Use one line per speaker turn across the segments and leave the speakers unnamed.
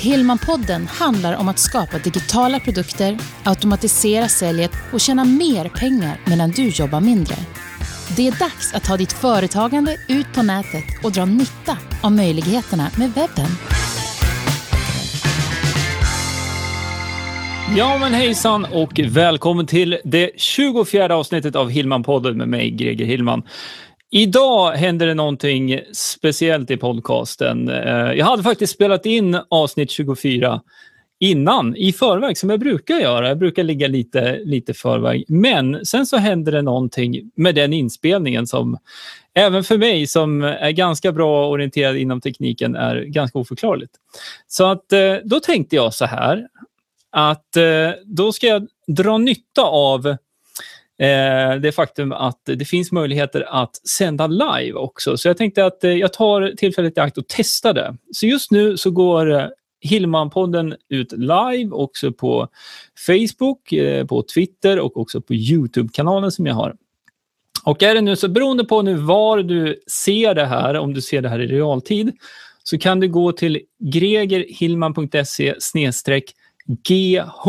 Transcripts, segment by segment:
Hillmanpodden handlar om att skapa digitala produkter, automatisera säljet och tjäna mer pengar medan du jobbar mindre. Det är dags att ta ditt företagande ut på nätet och dra nytta av möjligheterna med webben.
Ja men hejsan och välkommen till det 24 avsnittet av Hillmanpodden med mig Greger Hillman. Idag händer det någonting speciellt i podcasten. Eh, jag hade faktiskt spelat in avsnitt 24 innan, i förväg, som jag brukar göra. Jag brukar ligga lite, lite förväg. Men sen så hände det någonting med den inspelningen som även för mig som är ganska bra orienterad inom tekniken är ganska oförklarligt. Så att eh, då tänkte jag så här att eh, då ska jag dra nytta av Eh, det faktum att det finns möjligheter att sända live också. Så jag tänkte att eh, jag tar tillfället i akt och testar det. Så just nu så går eh, Hillman-podden ut live också på Facebook, eh, på Twitter och också på Youtube-kanalen som jag har. Och är det nu så beroende på nu var du ser det här, om du ser det här i realtid, så kan du gå till gregerhillman.se GH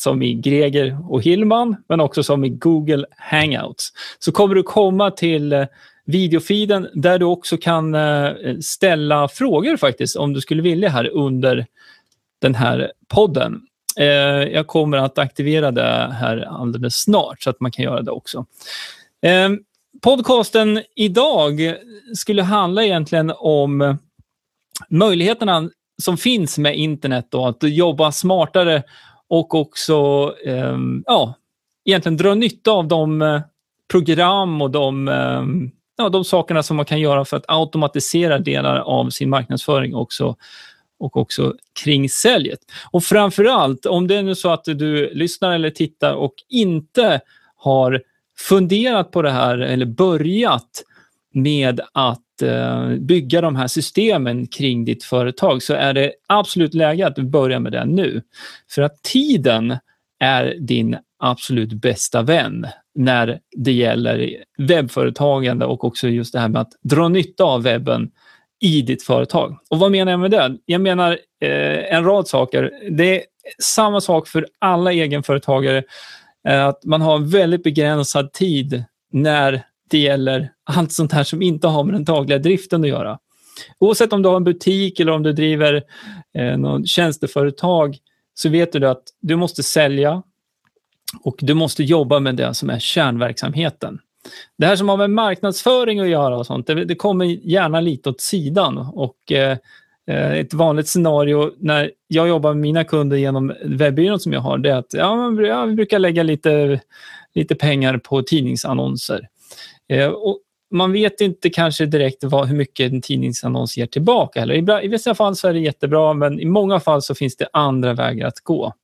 som i Greger och Hillman, men också som i Google Hangouts. Så kommer du komma till eh, videofiden där du också kan eh, ställa frågor faktiskt om du skulle vilja här under den här podden. Eh, jag kommer att aktivera det här alldeles snart så att man kan göra det också. Ehm, podcasten idag skulle handla egentligen om möjligheterna som finns med internet och att jobba smartare och också eh, ja, egentligen dra nytta av de eh, program och de, eh, ja, de sakerna som man kan göra för att automatisera delar av sin marknadsföring också och också kring säljet. Och framför allt, om det är nu så att du lyssnar eller tittar och inte har funderat på det här eller börjat med att Eh, bygga de här systemen kring ditt företag så är det absolut läge att du börjar med det nu. För att tiden är din absolut bästa vän när det gäller webbföretagande och också just det här med att dra nytta av webben i ditt företag. Och vad menar jag med det? Jag menar eh, en rad saker. Det är samma sak för alla egenföretagare. Eh, att man har väldigt begränsad tid när det gäller allt sånt här som inte har med den dagliga driften att göra. Oavsett om du har en butik eller om du driver eh, någon tjänsteföretag så vet du att du måste sälja och du måste jobba med det som är kärnverksamheten. Det här som har med marknadsföring att göra och sånt, det, det kommer gärna lite åt sidan. Och, eh, eh ett vanligt scenario när jag jobbar med mina kunder genom webbyrån som jag har, det är att ja, jag brukar lägga lite, lite pengar på tidningsannonser. Eh, och man vet inte kanske direkt vad, hur mycket en tidningsannons ger tillbaka. Eller. I, vissa fall så är det jättebra, men i många fall så finns det andra vägar att gå.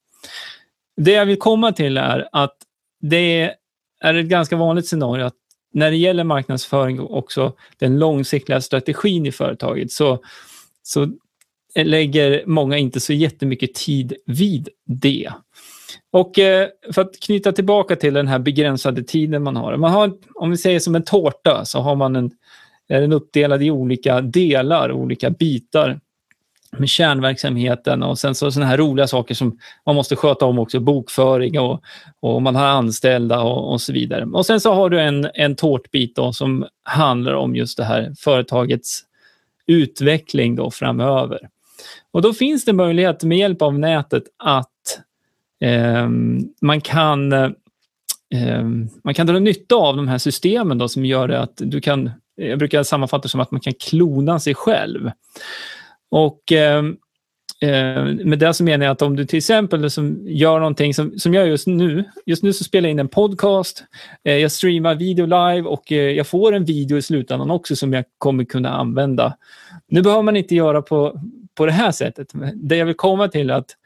Det jag vill komma till är att det är ett ganska vanligt scenario att när det gäller marknadsföring och också den långsiktiga strategin i företaget så, så lägger många inte så jättemycket tid vid det. Och eh, för att knyta tillbaka till den här begränsade tiden man har. Man har, om vi säger som en tårta, så har man en, är den uppdelad i olika delar, olika bitar med kärnverksamheten och sen så sådana här roliga saker som man måste sköta om också, bokföring och, och man har anställda och, och så vidare. Och sen så har du en, en tårtbit då, som handlar om just det här företagets utveckling då framöver. Och då finns det möjlighet med hjälp av nätet att Ehm, man kan ehm, man kan dra nytta av de här systemen då, som gör det att du kan, jag brukar sammanfatta det som att man kan klona sig själv. Och eh, med det så menar jag att om du till exempel som gör någonting som, som jag just nu, just nu så spelar jag in en podcast, eh, jag streamar video live och eh, jag får en video i slutändan också som jag kommer kunna använda. Nu behöver man inte göra på, på det här sättet. Det jag vill komma till är att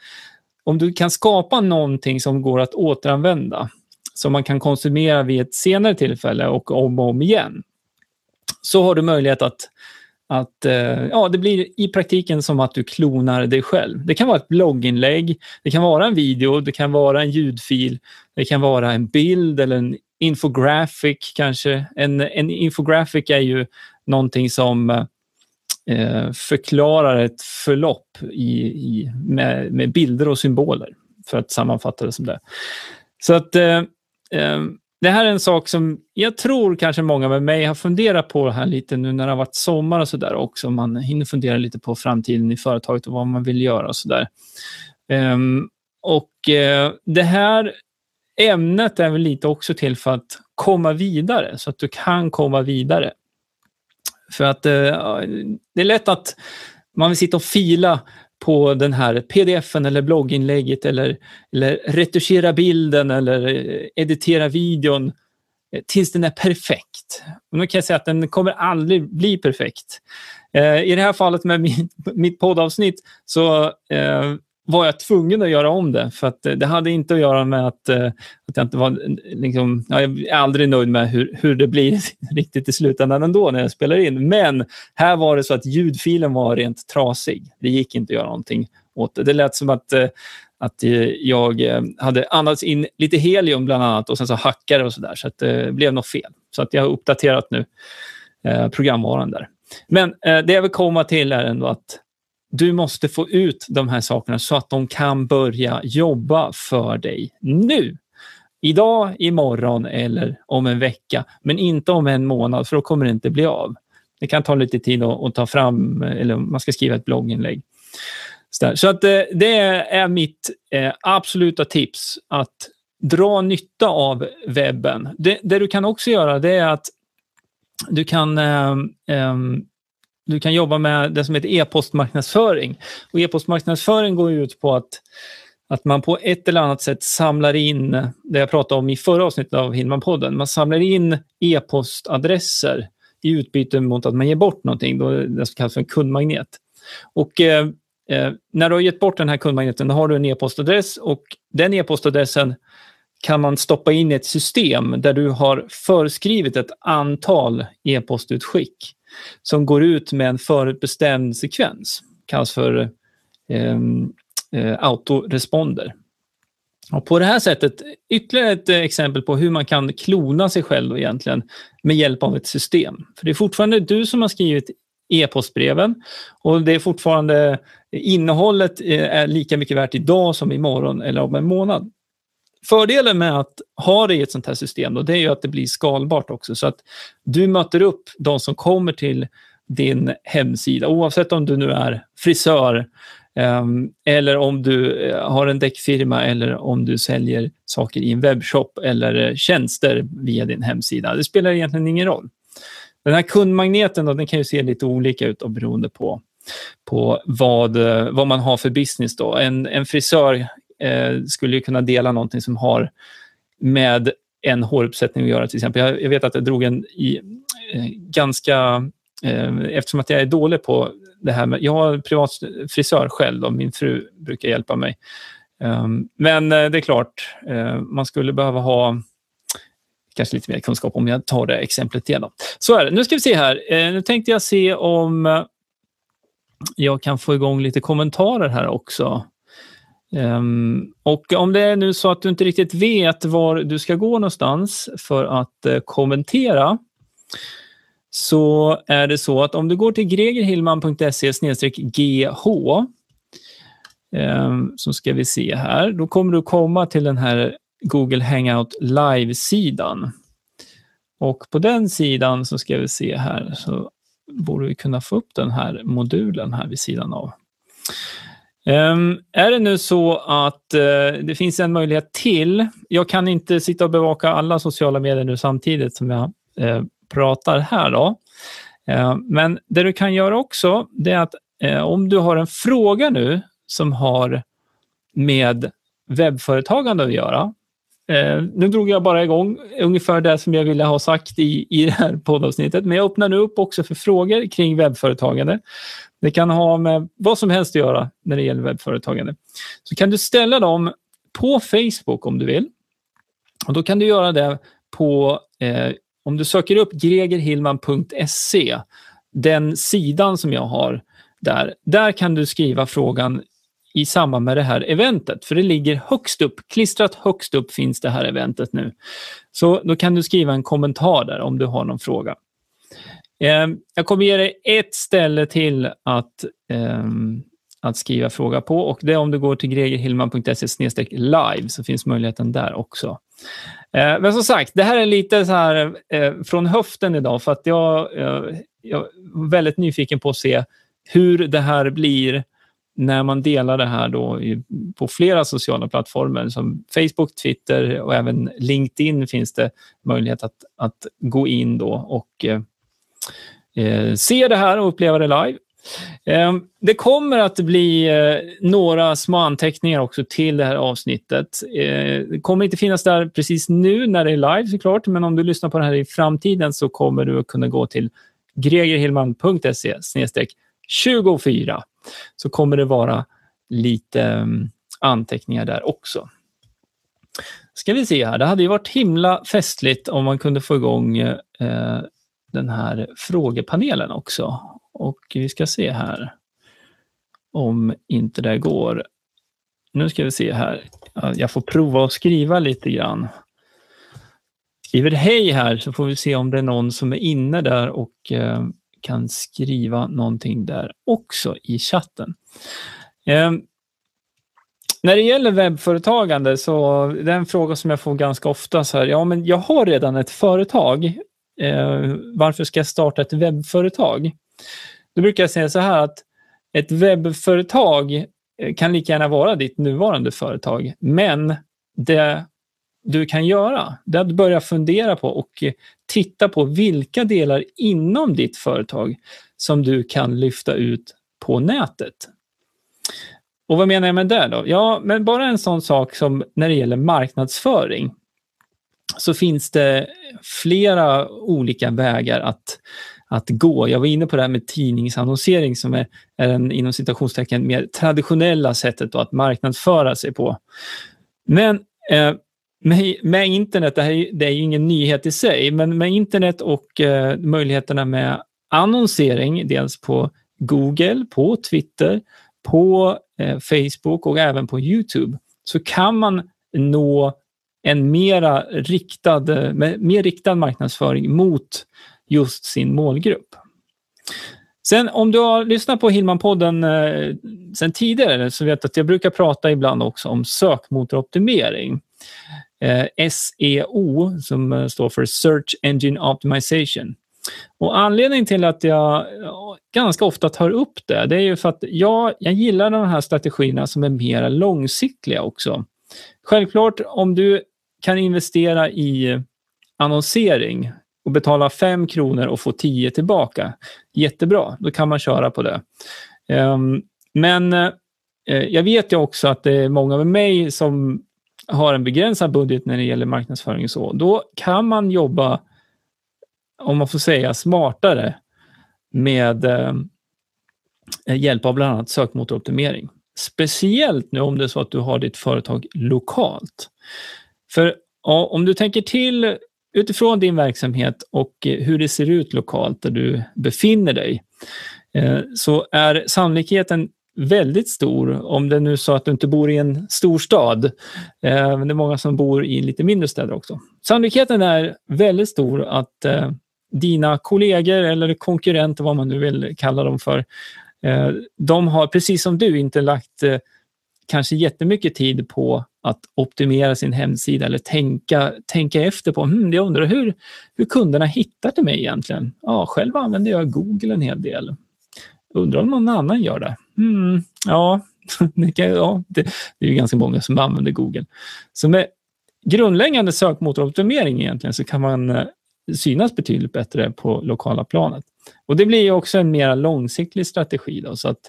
om du kan skapa någonting som går att återanvända, som man kan konsumera vid ett senare tillfälle och om och om igen, så har du möjlighet att att eh, ja, det blir i praktiken som att du klonar dig själv. Det kan vara ett blogginlägg, det kan vara en video, det kan vara en ljudfil, det kan vara en bild eller en infographic kanske. En, en infographic är ju någonting som eh, Eh, förklarar ett förlopp i, i, med, med, bilder och symboler, för att sammanfatta det som det. Så att eh, eh, det här är en sak som jag tror kanske många med mig har funderat på här lite nu när det har varit sommar och sådär också. Man hinner fundera lite på framtiden i företaget och vad man vill göra och sådär. Eh, och eh, det här ämnet är väl lite också till för att komma vidare, så att du kan komma vidare. För att eh, det är lätt att man vill sitta och fila på den här pdfen eller blogginlägget eller, eller retuschera bilden eller eh, editera videon eh, tills den är perfekt. Och nu kan jag säga att den kommer aldrig bli perfekt. Eh, I det här fallet med mitt, mitt poddavsnitt så eh, var jag tvungen att göra om det. För att eh, det hade inte att göra med att, eh, att jag inte var... Liksom, jag är aldrig nöjd med hur, hur det blir riktigt i slutändan ändå när jag spelar in. Men här var det så att ljudfilen var rent trasig. Det gick inte att göra någonting åt det. Det lät som att, eh, att jag hade andats in lite helium bland annat och sen så hackade och så där. Så att det blev något fel. Så att jag har uppdaterat nu programvaran där. Men det jag vill komma till är ändå att du måste få ut de här sakerna så att de kan börja jobba för dig nu. Idag, imorgon eller om en vecka, men inte om en månad för då kommer det inte bli av. Det kan ta lite tid att, att ta fram, eller man ska skriva ett blogginlägg. Så att eh, det är mitt eh, absoluta tips att dra nytta av webben. Det, det, du kan också göra det är att du kan eh, eh, du kan jobba med det som heter e-postmarknadsföring. Och e-postmarknadsföring går ut på att, att man på ett eller annat sätt samlar in, det jag pratade om i förra avsnittet av Hillman-podden, man samlar in e-postadresser i utbyte mot att man ger bort någonting, då det som kallas för en kundmagnet. Och eh, eh, när du har gett bort den här kundmagneten, då har du en e-postadress och den e-postadressen kan man stoppa in i ett system där du har föreskrivit ett antal e-postutskick som går ut med en förutbestämd sekvens. kallas för ehm, eh, autoresponder. Och på det här sättet, ytterligare ett eh, exempel på hur man kan klona sig själv egentligen med hjälp av ett system. För det är fortfarande du som har skrivit e-postbreven och det är fortfarande innehållet eh, är lika mycket värt idag som imorgon eller om en månad. Fördelen med att ha det i ett sånt här system då, det är ju att det blir skalbart också. Så att du möter upp de som kommer till din hemsida, oavsett om du nu är frisör um, eller om du eh, har en däckfirma eller om du säljer saker i en webbshop eller eh, tjänster via din hemsida. Det spelar egentligen ingen roll. Den här kundmagneten då, den kan ju se lite olika ut och beroende på, på vad, eh, vad man har för business. Då. En, en frisör eh, skulle kunna dela någonting som har med en håruppsättning att göra till exempel. Jag, jag vet att jag drog en i, eh, ganska, eh, eftersom att jag är dålig på det här med, jag har privat frisör själv och min fru brukar hjälpa mig. Um, men eh, det är klart, eh, man skulle behöva ha kanske lite mer kunskap om jag tar det exemplet igen. Så är det. Nu ska vi se här. Eh, nu tänkte jag se om jag kan få igång lite kommentarer här också. Um, och om det är nu så att du inte riktigt vet var du ska gå någonstans för att uh, kommentera så är det så att om du går till gregerhillman.se gh um, ehm, så ska vi se här, då kommer du komma till den här Google Hangout Live-sidan. Och på den sidan så ska vi se här så borde vi kunna få upp den här modulen här vid sidan av. Um, är det nu så att uh, det finns en möjlighet till, jag kan inte sitta och bevaka alla sociala medier nu samtidigt som jag uh, pratar här då. Uh, men det du kan göra också, det är att eh, om du har en fråga nu som har med webbföretagande att göra. Eh, nu drog jag bara igång ungefär det som jag ville ha sagt i, i det här poddavsnittet, men jag öppnar nu upp också för frågor kring webbföretagande. Det kan ha med vad som helst att göra när det gäller webbföretagande. Så kan du ställa dem på Facebook om du vill. Och Då kan du göra det på, eh, om du söker upp gregerhillman.se, den sidan som jag har där. Där kan du skriva frågan i samband med det här eventet, för det ligger högst upp, klistrat högst upp finns det här eventet nu. Så då kan du skriva en kommentar där om du har någon fråga. Eh, jag kommer ge dig ett ställe till att, eh, att skriva fråga på och det är om du går till gregerhillman.se live så finns möjligheten där också. Eh, men som sagt, det här är lite så här eh, från höften idag för att jag, eh, jag är väldigt nyfiken på att se hur det här blir när man delar det här då i, på flera sociala plattformar som Facebook, Twitter och även LinkedIn finns det möjlighet att, att gå in då och eh, eh, se det här och uppleva det live. Eh, det kommer att bli eh, några små anteckningar också till det här avsnittet. Eh, det kommer inte finnas där precis nu när det är live såklart, men om du lyssnar på det här i framtiden så kommer du att kunna gå till gregerhillman.se 24 så kommer det vara lite mm, anteckningar där också. Ska vi se här, det hade ju varit himla festligt om man kunde få igång eh, den här frågepanelen också. Och vi ska se här om inte det går. Nu ska vi se här. Jag får prova att skriva lite grann. Skriver hej här så får vi se om det är någon som är inne där och eh, kan skriva någonting där också i chatten. Eh, när det gäller webbföretagande så det är en fråga som jag får ganska ofta. Så här, ja, men jag har redan ett företag. Eh, varför ska jag starta ett webbföretag? Då brukar jag säga så här att ett webbföretag eh, kan lika gärna vara ditt nuvarande företag, men det du kan göra, det är att börja fundera på och eh, titta på vilka delar inom ditt företag som du kan lyfta ut på nätet. Och vad menar jag med det då? Ja, men bara en sån sak som när det gäller marknadsföring så finns det flera olika vägar att, att gå. Jag var inne på det här med tidningsannonsering som är, är en inom citationstecken mer traditionella sättet att marknadsföra sig på. Men eh, med, med, internet, det, här, det är ju ingen nyhet i sig, men med internet och eh, möjligheterna med annonsering, dels på Google, på Twitter, på eh, Facebook och även på Youtube, så kan man nå en mera riktad, eh, mer riktad marknadsföring mot just sin målgrupp. Sen om du har lyssnat på Hillman-podden eh, sen tidigare så vet du att jag brukar prata ibland också om sökmotoroptimering. Eh, SEO som eh, står för Search Engine Optimization. Och Anledningen till att jag ganska ofta tar upp det, det är ju för att jag, jag gillar de här strategierna som är mer långsiktiga också. Självklart, om du kan investera i annonsering och betala 5 kronor och få 10 tillbaka, jättebra, då kan man köra på det. Ehm, men eh, jag vet ju också att det är många med mig som har en begränsad budget när det gäller marknadsföring och så, då kan man jobba, om man får säga smartare, med eh, hjälp av bland annat sökmotoroptimering. Speciellt nu om det är så att du har ditt företag lokalt. För ja, om du tänker till utifrån din verksamhet och eh, hur det ser ut lokalt där du befinner dig, eh, så är sannolikheten väldigt stor, om det nu är så att du inte bor i en storstad. Eh, men det är många som bor i lite mindre städer också. Sannolikheten är väldigt stor att eh, dina kollegor eller konkurrenter, vad man nu vill kalla dem för, eh, de har precis som du inte lagt eh, kanske jättemycket tid på att optimera sin hemsida eller tänka, tänka efter på, hmm, jag undrar hur, hur kunderna hittar till mig egentligen? Ja, själv använder jag Google en hel del. Undrar om någon annan gör det? Mm, ja, det, kan, ja det, det, är ju ganska många som använder Google. Så med grundläggande sökmotoroptimering egentligen så kan man eh, synas betydligt bättre på lokala planet. Och Det blir också en mer långsiktig strategi. Då, så att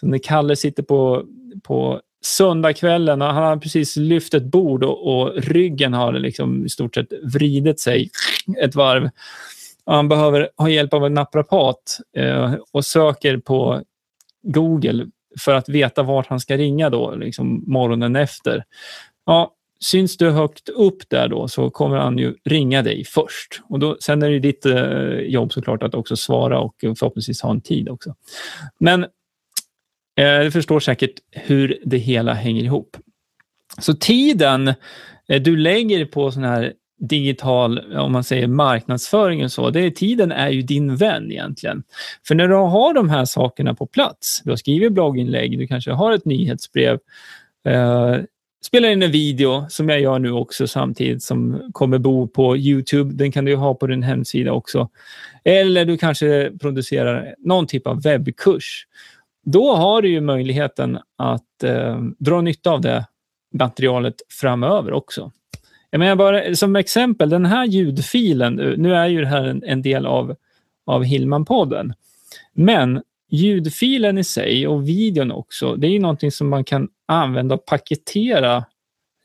så när Kalle sitter på, på söndagskvällen och han har precis lyft ett bord och, och ryggen har liksom i stort sett vridit sig ett varv. Och han behöver ha hjälp av en naprapat eh, och söker på Google för att veta vart han ska ringa då, liksom morgonen efter. Ja, syns du högt upp där då så kommer han ju ringa dig först. Och då, sen är det ditt eh, jobb såklart att också svara och förhoppningsvis ha en tid också. Men eh, du förstår säkert hur det hela hänger ihop. Så tiden eh, du lägger på sån här digital, om man säger marknadsföring och så, det är, tiden är ju din vän egentligen. För när du har de här sakerna på plats, du har skrivit blogginlägg, du kanske har ett nyhetsbrev, eh, spelar in en video som jag gör nu också samtidigt som kommer bo på Youtube. Den kan du ha på din hemsida också. Eller du kanske producerar någon typ av webbkurs. Då har du ju möjligheten att eh, dra nytta av det materialet framöver också. Jag menar bara som exempel, den här ljudfilen, nu är ju det här en, en del av, av Hillman-podden, men ljudfilen i sig och videon också, det är ju någonting som man kan använda och paketera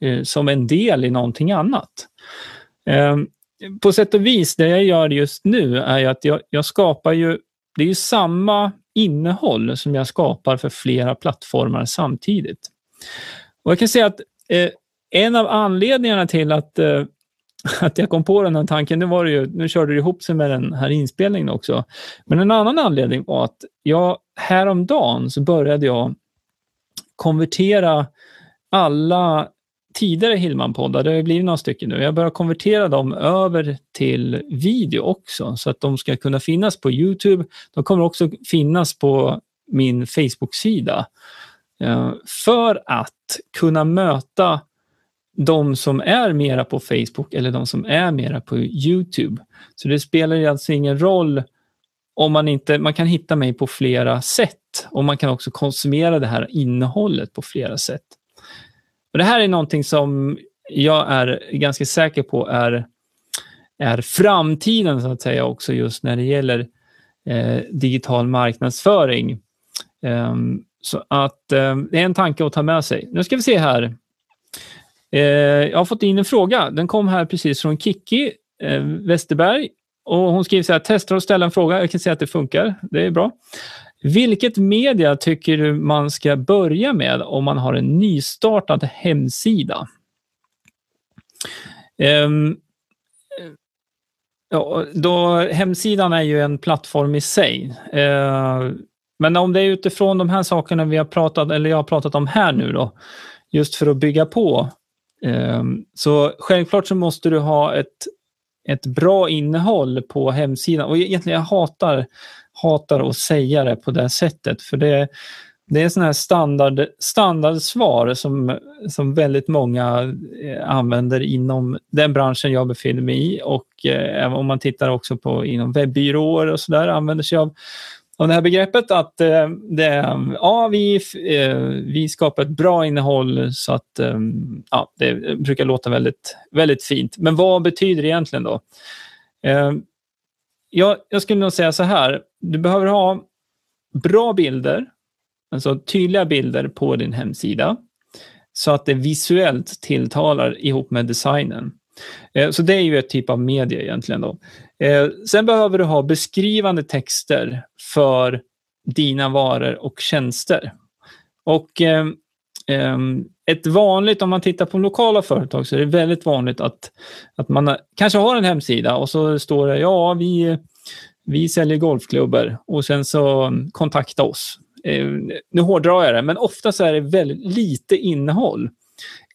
eh, som en del i någonting annat. Eh, på sätt och vis, det jag gör just nu är ju att jag, jag skapar ju, det är ju samma innehåll som jag skapar för flera plattformar samtidigt. Och Jag kan säga att eh, en av anledningarna till att, eh, att jag kom på den här tanken, nu, var ju, nu körde det ihop sig med den här inspelningen också. Men en annan anledning var att jag häromdagen så började jag konvertera alla tidigare Hillman-poddar, det har blivit några stycken nu, jag börjar konvertera dem över till video också så att de ska kunna finnas på Youtube. De kommer också finnas på min Facebook-sida. Eh, för att kunna möta de som är mera på Facebook eller de som är mera på Youtube. Så det spelar alltså ingen roll om man inte, man kan hitta mig på flera sätt och man kan också konsumera det här innehållet på flera sätt. Och det här är någonting som jag är ganska säker på är, är framtiden så att säga också just när det gäller eh, digital marknadsföring. Um, så att eh, det är en tanke att ta med sig. Nu ska vi se här. Eh, jag har fått in en fråga. Den kom här precis från Kiki eh, Westerberg. Och hon skriver så här, testar att ställa en fråga. Jag kan säga att det funkar. Det är bra. Vilket media tycker du man ska börja med om man har en nystartad hemsida? Um, ja, då, hemsidan är ju en plattform i sig. Uh, men om det är utifrån de här sakerna vi har pratat, eller jag har pratat om här nu då, just för att bygga på. Ehm, så självklart så måste du ha ett, ett bra innehåll på hemsidan. Och egentligen, jag hatar hatar att säga det på det sättet. För det, det är sådana här standard, standardsvar som, som väldigt många eh, använder inom den branschen jag befinner mig i och eh, om man tittar också på inom webbyråer och sådär använder sig av, av det här begreppet att eh, det, ja, vi, eh, vi skapar ett bra innehåll så att eh, ja, det brukar låta väldigt, väldigt fint. Men vad betyder det egentligen då? Eh, jag, jag skulle nog säga så här, du behöver ha bra bilder, alltså tydliga bilder på din hemsida, så att det visuellt tilltalar ihop med designen. Eh, så det är ju ett typ av media egentligen. Då. Eh, sen behöver du ha beskrivande texter för dina varor och tjänster. Och eh, ett vanligt, om man tittar på lokala företag, så är det väldigt vanligt att, att man kanske har en hemsida och så står det ja, vi, vi säljer golfklubbor och sen så mm, kontakta oss. Eh, nu hårdrar jag det, men ofta så är det väldigt lite innehåll.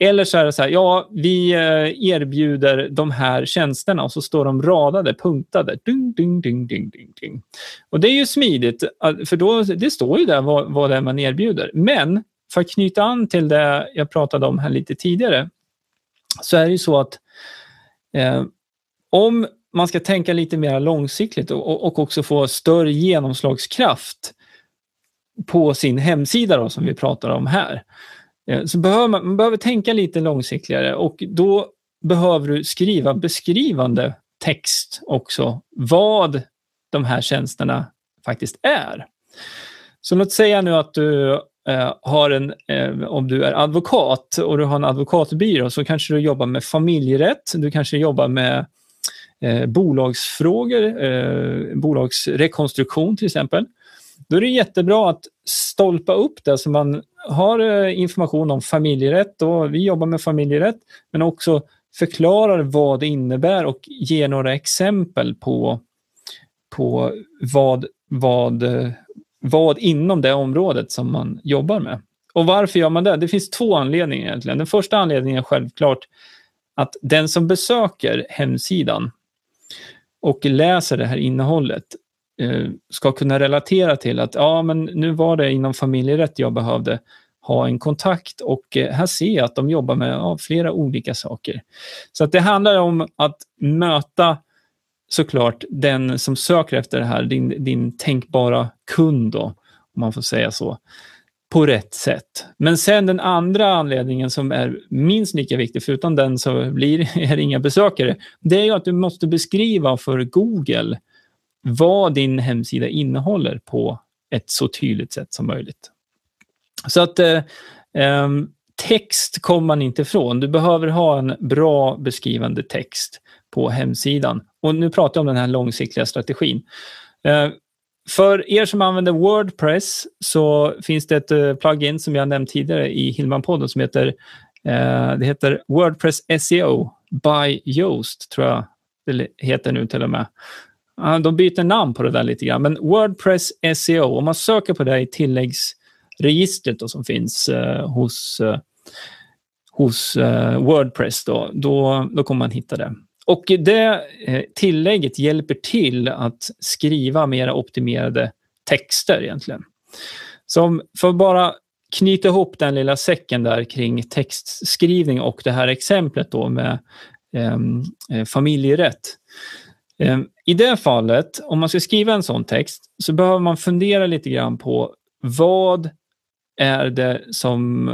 Eller så är det så här, ja, vi eh, erbjuder de här tjänsterna och så står de radade, punktade. Ding, ding, ding, ding, ding, ding. Och det är ju smidigt, för då, det står ju där vad, vad det är man erbjuder. Men för att knyta an till det jag pratade om här lite tidigare, så är det ju så att eh, om man ska tänka lite mer långsiktigt och, och också få större genomslagskraft på sin hemsida då, som vi pratar om här, eh, Eh, så behöver man, man behöver tänka lite långsiktigare och då behöver du skriva beskrivande text också, vad de här tjänsterna faktiskt är. Så låt säga nu att du eh, har en, eh, om du är advokat och du har en advokatbyrå så kanske du jobbar med familjerätt, du kanske jobbar med eh, bolagsfrågor, eh, bolagsrekonstruktion till exempel. Då är det jättebra att stolpa upp det så man har eh, information om familjerätt. Och vi jobbar med familjerätt, men också förklarar vad det innebär och ger några exempel på, på vad, vad, eh, vad inom det området som man jobbar med. Och varför gör man det? Det finns två anledningar egentligen. Den första anledningen är självklart att den som besöker hemsidan och läser det här innehållet Eh, ska kunna relatera till att ja, men nu var det inom familjerätt jag behövde ha en kontakt och eh, här ser jag att de jobbar med ja, flera olika saker. Så att det handlar om att möta såklart den som söker efter det här, din, din tänkbara kund då, om man får säga så, på rätt sätt. Men sen den andra anledningen som är minst lika viktig, förutom den så blir det inga besökare, det är ju att du måste beskriva för Google vad din hemsida innehåller på ett så tydligt sätt som möjligt. Så att eh, ehm, text kommer man inte ifrån. Du behöver ha en bra beskrivande text på hemsidan. Och nu pratar jag om den här långsiktiga strategin. Eh, för er som använder Wordpress så finns det ett uh, plugin som jag nämnt tidigare i Hillman-podden som heter, eh, det heter Wordpress SEO by Yoast, tror jag det heter nu till och med. De byter namn på det där lite grann, men Wordpress SEO, om man söker på det i tilläggsregistret då, som finns eh, hos, eh, hos eh, Wordpress, då, då, då kommer man hitta det. Och det eh, tillägget hjälper till att skriva mer optimerade texter egentligen. Som för att bara knyta ihop den lilla säcken där kring textskrivning och det här exemplet då med eh, familjerätt. Eh, I det fallet, om man ska skriva en sån text, så behöver man fundera lite grann på vad är det som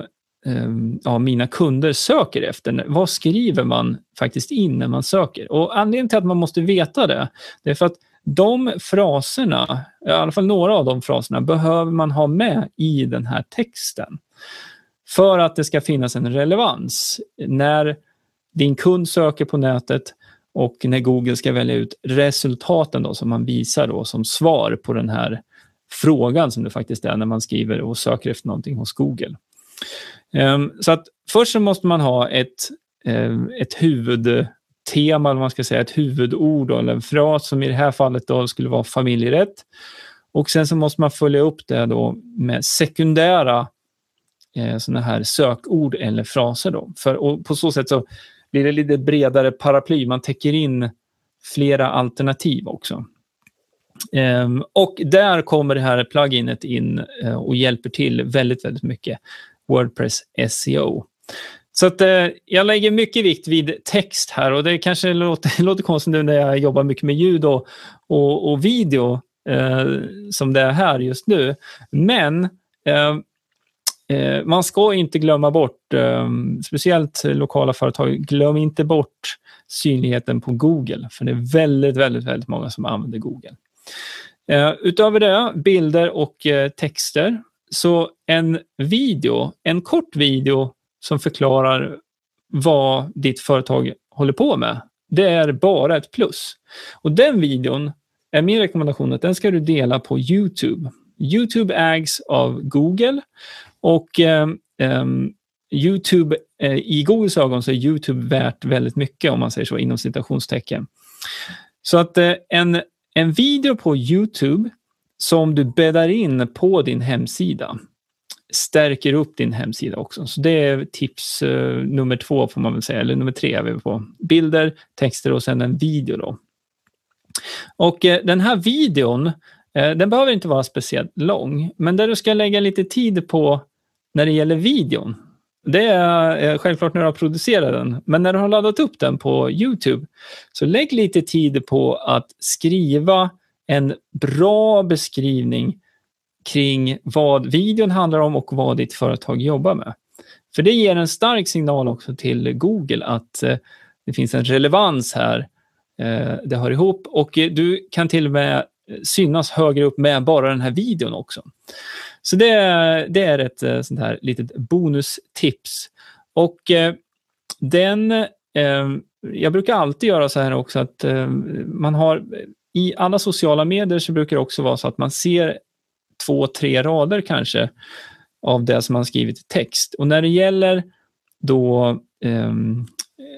ehm, ja, mina kunder söker efter. Vad skriver man faktiskt in när man söker? Och Anledningen till att man måste veta det, det är för att de fraserna, i alla fall några av de fraserna, behöver man ha med i den här texten. För att det ska finnas en relevans. När din kund söker på nätet och när Google ska välja ut resultaten då, som man visar då, som svar på den här frågan som det faktiskt är när man skriver och söker efter någonting hos Google. Ehm, så att först så måste man ha ett, ehm, ett huvudtema, eller man ska säga, ett huvudord eller en fras som i det här fallet då skulle vara familjerätt. Och sen så måste man följa upp det då med sekundära eh, sådana här sökord eller fraser. Då. För, och på så sätt så blir det lite bredare paraply. Man täcker in flera alternativ också. Um, och där kommer det här pluginet in uh, och hjälper till väldigt, väldigt mycket. Wordpress SEO. Så att, eh, jag lägger mycket vikt vid text här och det kanske låter, låter konstigt nu när jag jobbar mycket med ljud och, och, och video eh, som det är här just nu. Men eh Eh, man ska inte glömma bort, eh, speciellt lokala företag, glöm inte bort synligheten på Google, för det är väldigt, väldigt, väldigt många som använder Google. Eh, utöver det, bilder och eh, texter så en video, en kort video som förklarar vad ditt företag håller på med, det är bara ett plus. Och den videon är min rekommendation att den ska du dela på Youtube. Youtube ägs av Google och eh, eh, Youtube, eh, i Googles ögon så är Youtube värt väldigt mycket om man säger så inom citationstecken. Så att eh, en, en video på Youtube som du bäddar in på din hemsida stärker upp din hemsida också. Så det är tips eh, nummer två får man väl säga, eller nummer tre är vi på. Bilder, texter och sen en video. Då. Och eh, den här videon, Eh, den behöver inte vara speciellt lång, men där du ska lägga lite tid på när det gäller videon, det är eh, självklart när du har producerat den, men när du har laddat upp den på Youtube, så lägg lite tid på att skriva en bra beskrivning kring vad videon handlar om och vad ditt företag jobbar med. För det ger en stark signal också till Google att eh, det finns en relevans här. Det hör ihop och du kan till och med synas högre upp med bara den här videon också. Så det, det är ett eh, sånt här litet bonustips. Och eh, den, eh, jag brukar alltid göra så här också att man har i alla sociala medier så brukar det också vara så att man ser två, tre rader kanske av det som man skrivit i text. Och när det gäller då eh,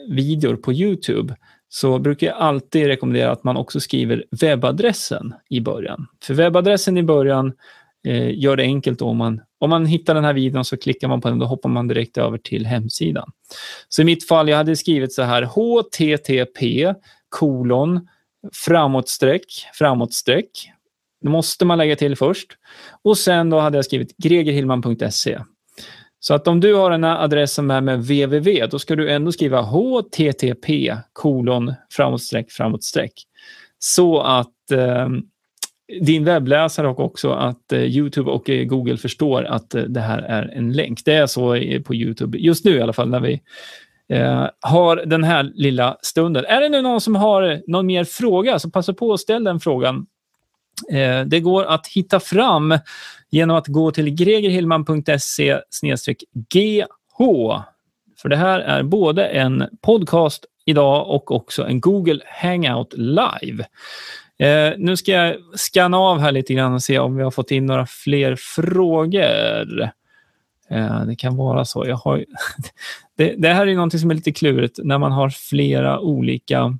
videor på Youtube så brukar jag alltid rekommendera att man också skriver webbadressen i början. För webbadressen i början eh, gör det enkelt om man, om man hittar den här videon så klickar man på den och då hoppar man direkt över till hemsidan. Så i mitt fall, jag hade skrivit så här http kolon framåtsträck, framåtsträck. Det måste man lägga till först. Och sen då hade jag skrivit gregerhillman.se. Så att om du har en adress som är med www, då ska du ändå skriva http kolon framåtstreck, framåtstreck. Så att eh, din webbläsare och också att eh, Youtube och eh, Google förstår att eh, det här är en länk. Det är så på Youtube, just nu i alla fall, när vi eh, har den här lilla stunden. Är det nu någon som har någon mer fråga, så passa på att ställa den frågan. Eh, det går att hitta fram genom att gå till gregerhillman.se gh. För det här är både en podcast idag och också en Google Hangout live. Eh, nu ska jag scanna av här lite grann och se om vi har fått in några fler frågor. Eh, det kan vara så. Jag har, det, det, här är något som är lite klurigt när man har flera olika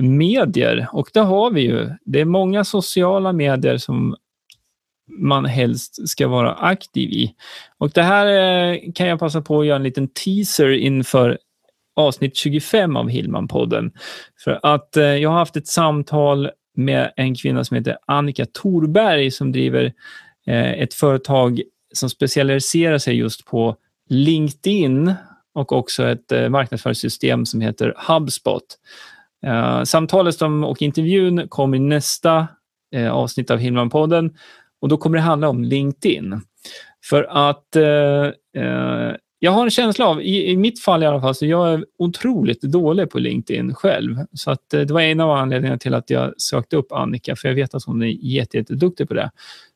medier och det har vi ju. Det är många sociala medier som man helst ska vara aktiv i. Och Det här eh, kan jag passa på att göra en liten teaser inför avsnitt 25 av Hillman-podden. För att eh, jag har haft ett samtal med en kvinna som heter Annika Torberg som driver eh, ett företag som specialiserar sig just på LinkedIn och också ett marknadsföringssystem som heter HubSpot. Eh, samtalet som, och intervjun kommer i nästa eh, avsnitt av Hillman-podden och då kommer det handla om LinkedIn. För att eh, eh, jag har en känsla av, i, i, mitt fall i alla fall, så jag är otroligt dålig på LinkedIn själv. Så att, eh, det var en av anledningarna till att jag sökte upp Annika, för jag vet att hon är jätteduktig jätte på det.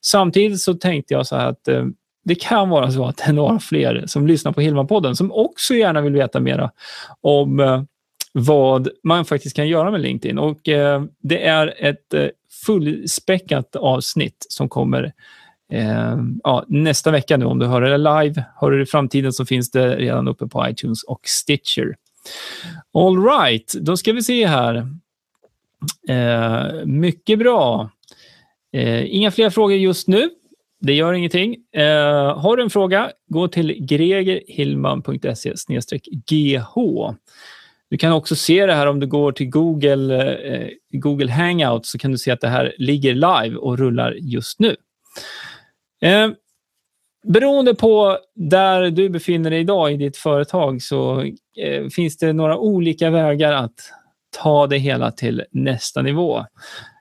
Samtidigt så tänkte jag så här att eh, det kan vara så att det är några fler som lyssnar på Hillman-podden som också gärna vill veta mera om eh, vad man faktiskt kan göra med LinkedIn. Och eh, Det är ett eh, fullspäckat avsnitt som kommer eh, ja, nästa vecka nu. Om du hör det live, hör du det i framtiden så finns det redan uppe på iTunes och Stitcher. All right, då ska vi se här. Eh, mycket bra. Eh, inga fler frågor just nu. Det gör ingenting. Eh, har du en fråga, gå till gregerhillman.se gh. Du kan också se det här om du går till Google, eh, Google Hangout så kan du se att det här ligger live och rullar just nu. Eh, beroende på där du befinner dig idag i ditt företag så eh, finns det några olika vägar att ta det hela till nästa nivå.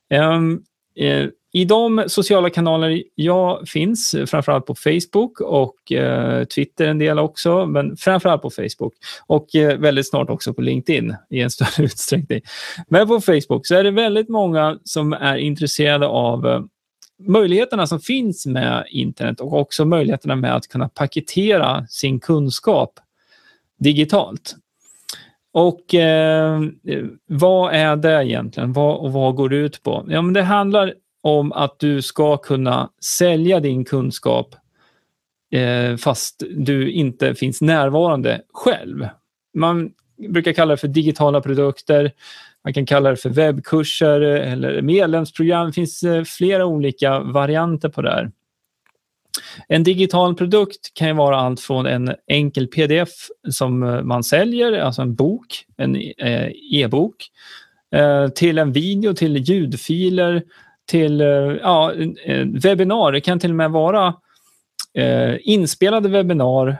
Ehm, eh, i de sociala kanaler jag finns, framförallt på Facebook och eh, Twitter en del också, men framförallt på Facebook och eh, väldigt snart också på LinkedIn i en större utsträckning. Men på Facebook så är det väldigt många som är intresserade av eh, möjligheterna som finns med internet och också möjligheterna med att kunna paketera sin kunskap digitalt. Och eh, vad är det egentligen? Vad, och vad går det ut på? Ja, men det handlar om att du ska kunna sälja din kunskap eh, fast du inte finns närvarande själv. Man brukar kalla det för digitala produkter. Man kan kalla det för webbkurser eller medlemsprogram. Det finns eh, flera olika varianter på det här. En digital produkt kan vara allt från en enkel pdf som eh, man säljer, alltså en bok, en eh, e-bok, till en video, till ljudfiler, till eh, ja, webbinar. Det kan till och med vara eh, inspelade webbinar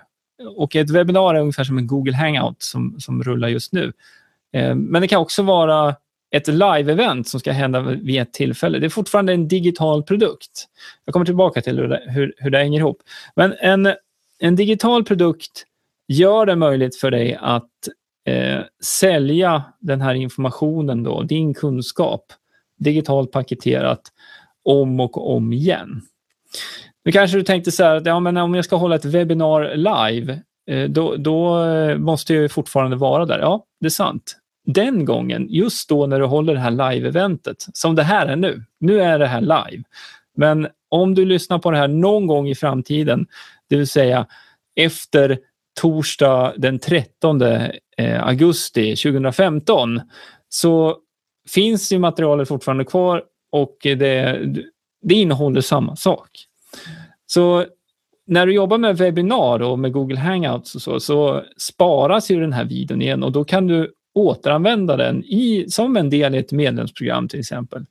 och ett webbinar är ungefär som en Google Hangout som, som rullar just nu. Eh, men det kan också vara ett live-event som ska hända vid ett tillfälle. Det är fortfarande en digital produkt. Jag kommer tillbaka till hur det, hur, hur det hänger ihop. Men en, en digital produkt gör det möjligt för dig att eh, sälja den här informationen, då, din kunskap, digitalt paketerat om och om igen. Nu kanske du tänkte så här, att ja, men om jag ska hålla ett webbinar live, eh, då, då eh, måste jag fortfarande vara där. Ja, det är sant den gången, just då när du håller det här live-eventet, som det här är nu. Nu är det här live. Men om du lyssnar på det här någon gång i framtiden, det vill säga efter torsdag den 13 eh, augusti 2015, så finns ju materialet fortfarande kvar och det, det innehåller samma sak. Så när du jobbar med webbinar och med Google Hangouts och så, så sparas ju den här videon igen och då kan du återanvända den i, som en del i ett medlemsprogram till exempel.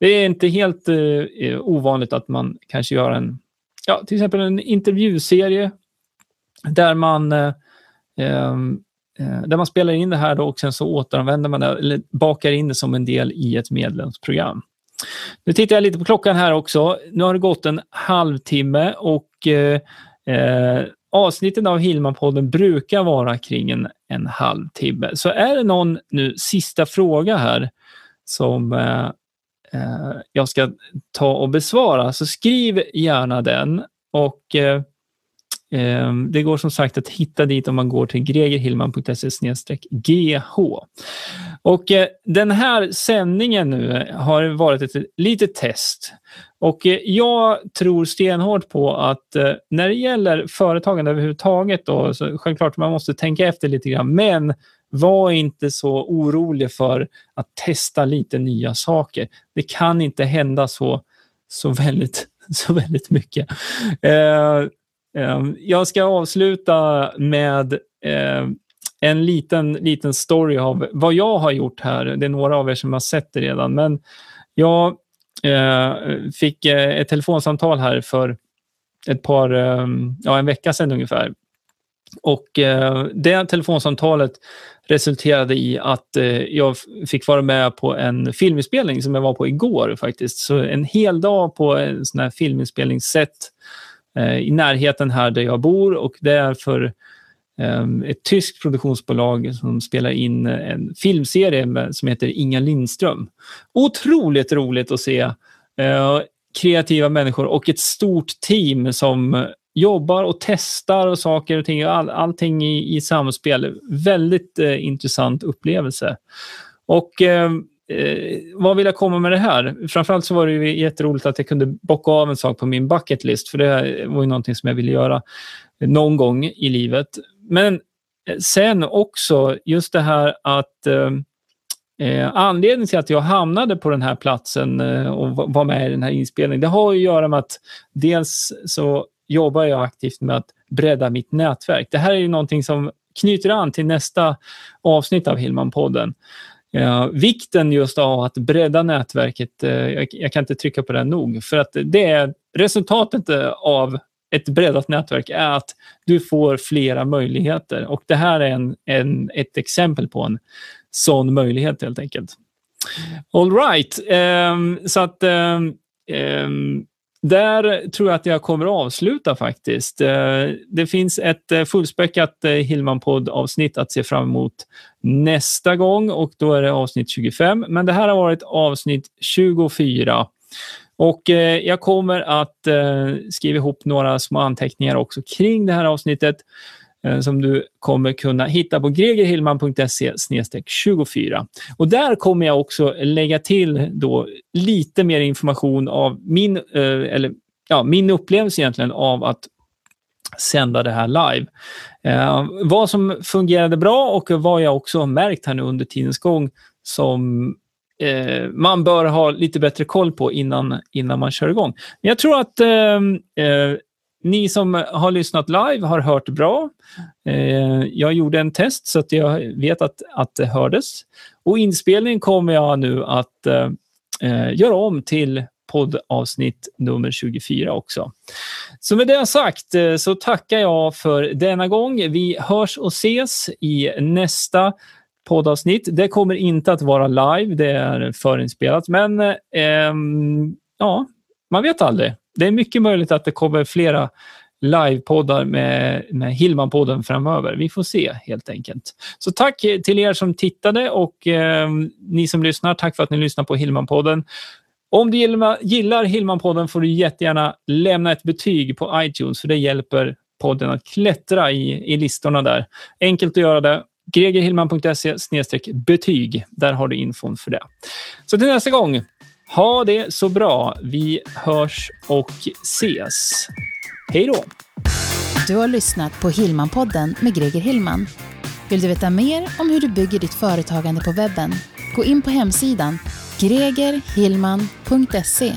Det är inte helt eh, ovanligt att man kanske gör en, ja, till exempel en intervjuserie där man, eh, ehm, Eh, där man spelar in det här då och sen så återanvänder man det eller bakar in det som en del i ett medlemsprogram. Nu tittar jag lite på klockan här också. Nu har det gått en halvtimme och eh, eh avsnitten av Hillman-podden brukar vara kring en, en halvtimme. Så är det någon nu sista fråga här som eh, eh, jag ska ta och besvara, så skriv gärna den. Och eh, Ehm, det går som sagt att hitta dit om man går till gregerhillman.se gh. Och eh, den här sändningen nu eh, har varit ett litet test. Och eh, jag tror stenhårt på att när det gäller företagande överhuvudtaget då, så självklart man måste tänka efter lite grann, men var inte så orolig för att testa lite nya saker. Det kan inte hända så, så, väldigt, så väldigt mycket. Ehm, jag ska avsluta med ehm, en liten, liten story av vad jag har gjort här. Det är några av er som har sett det redan, men jag eh, fick eh, ett telefonsamtal här för ett par, ehm, ja, en vecka sedan ungefär. Och eh, det telefonsamtalet resulterade i att jag fick vara med på en filminspelning som jag var på igår faktiskt. Så en hel dag på en sån här filminspelningssätt Eh, i närheten här där jag bor och det är för eh, ett tyskt produktionsbolag som spelar in en filmserie som heter Inga Lindström. Otroligt roligt att se eh, kreativa människor och ett stort team som jobbar och testar och saker och ting. All, allting i, i samspel. Väldigt eh, intressant upplevelse. Och eh, eh, vad vill jag komma med det här? Framförallt så var det ju jätteroligt att jag kunde bocka av en sak på min bucket list, för det var ju någonting som jag ville göra någon gång i livet. Men eh, sen också just det här att eh, eh, anledningen till att jag hamnade på den här platsen eh, och var med i den här inspelningen, det har att göra med att dels så jobbar jag aktivt med att bredda mitt nätverk. Det här är ju någonting som knyter an till nästa avsnitt av Hillman-podden. Ja, vikten just av att bredda nätverket, eh, jag, jag, kan inte trycka på det nog, för att det är resultatet eh, av ett breddat nätverk är att du får flera möjligheter och det här är en, en ett exempel på en sån möjlighet helt enkelt. All right, um, så att um, um, där tror jag att jag kommer att avsluta faktiskt. Eh, det finns ett eh, fullspäckat eh, Hillman-podd-avsnitt att se fram emot nästa gång och då är det avsnitt 25. Men det här har varit avsnitt 24. Och jag kommer att skriva ihop några små anteckningar också kring det här avsnittet. Eh, som du kommer kunna hitta på gregerhillman.se 24. Och där kommer jag också lägga till då lite mer information av min, eh, eller, ja, min upplevelse egentligen av att sända det här live. Eh, vad som fungerade bra och vad jag också har märkt här nu under tidens gång som eh, man bör ha lite bättre koll på innan, innan man kör igång. Men jag tror att eh, eh ni som har lyssnat live har hört bra. Eh, jag gjorde en test så att jag vet att, att det hördes. Och inspelningen kommer jag nu att eh, eh, göra om till poddavsnitt nummer 24 också. Så med det sagt så tackar jag för denna gång. Vi hörs och ses i nästa poddavsnitt. Det kommer inte att vara live, det är förinspelat, men eh, ja, man vet aldrig det är mycket möjligt att det kommer flera livepoddar med, med Hillman-podden framöver. Vi får se helt enkelt. Så tack till er som tittade och eh, ni som lyssnar. Tack för att ni lyssnar på Hillman-podden. Om du gillar, Hillman-podden får du jättegärna lämna ett betyg på iTunes för det hjälper podden att klättra i, i listorna där. Enkelt att göra det. gregerhillman.se betyg. Där har du infon för det. Så till nästa gång. Ha det så bra. Vi hörs och ses. Hej då!
Du har lyssnat på Hillmanpodden med Greger Hillman. Vill du veta mer om hur du bygger ditt företagande på webben? Gå in på hemsidan gregerhillman.se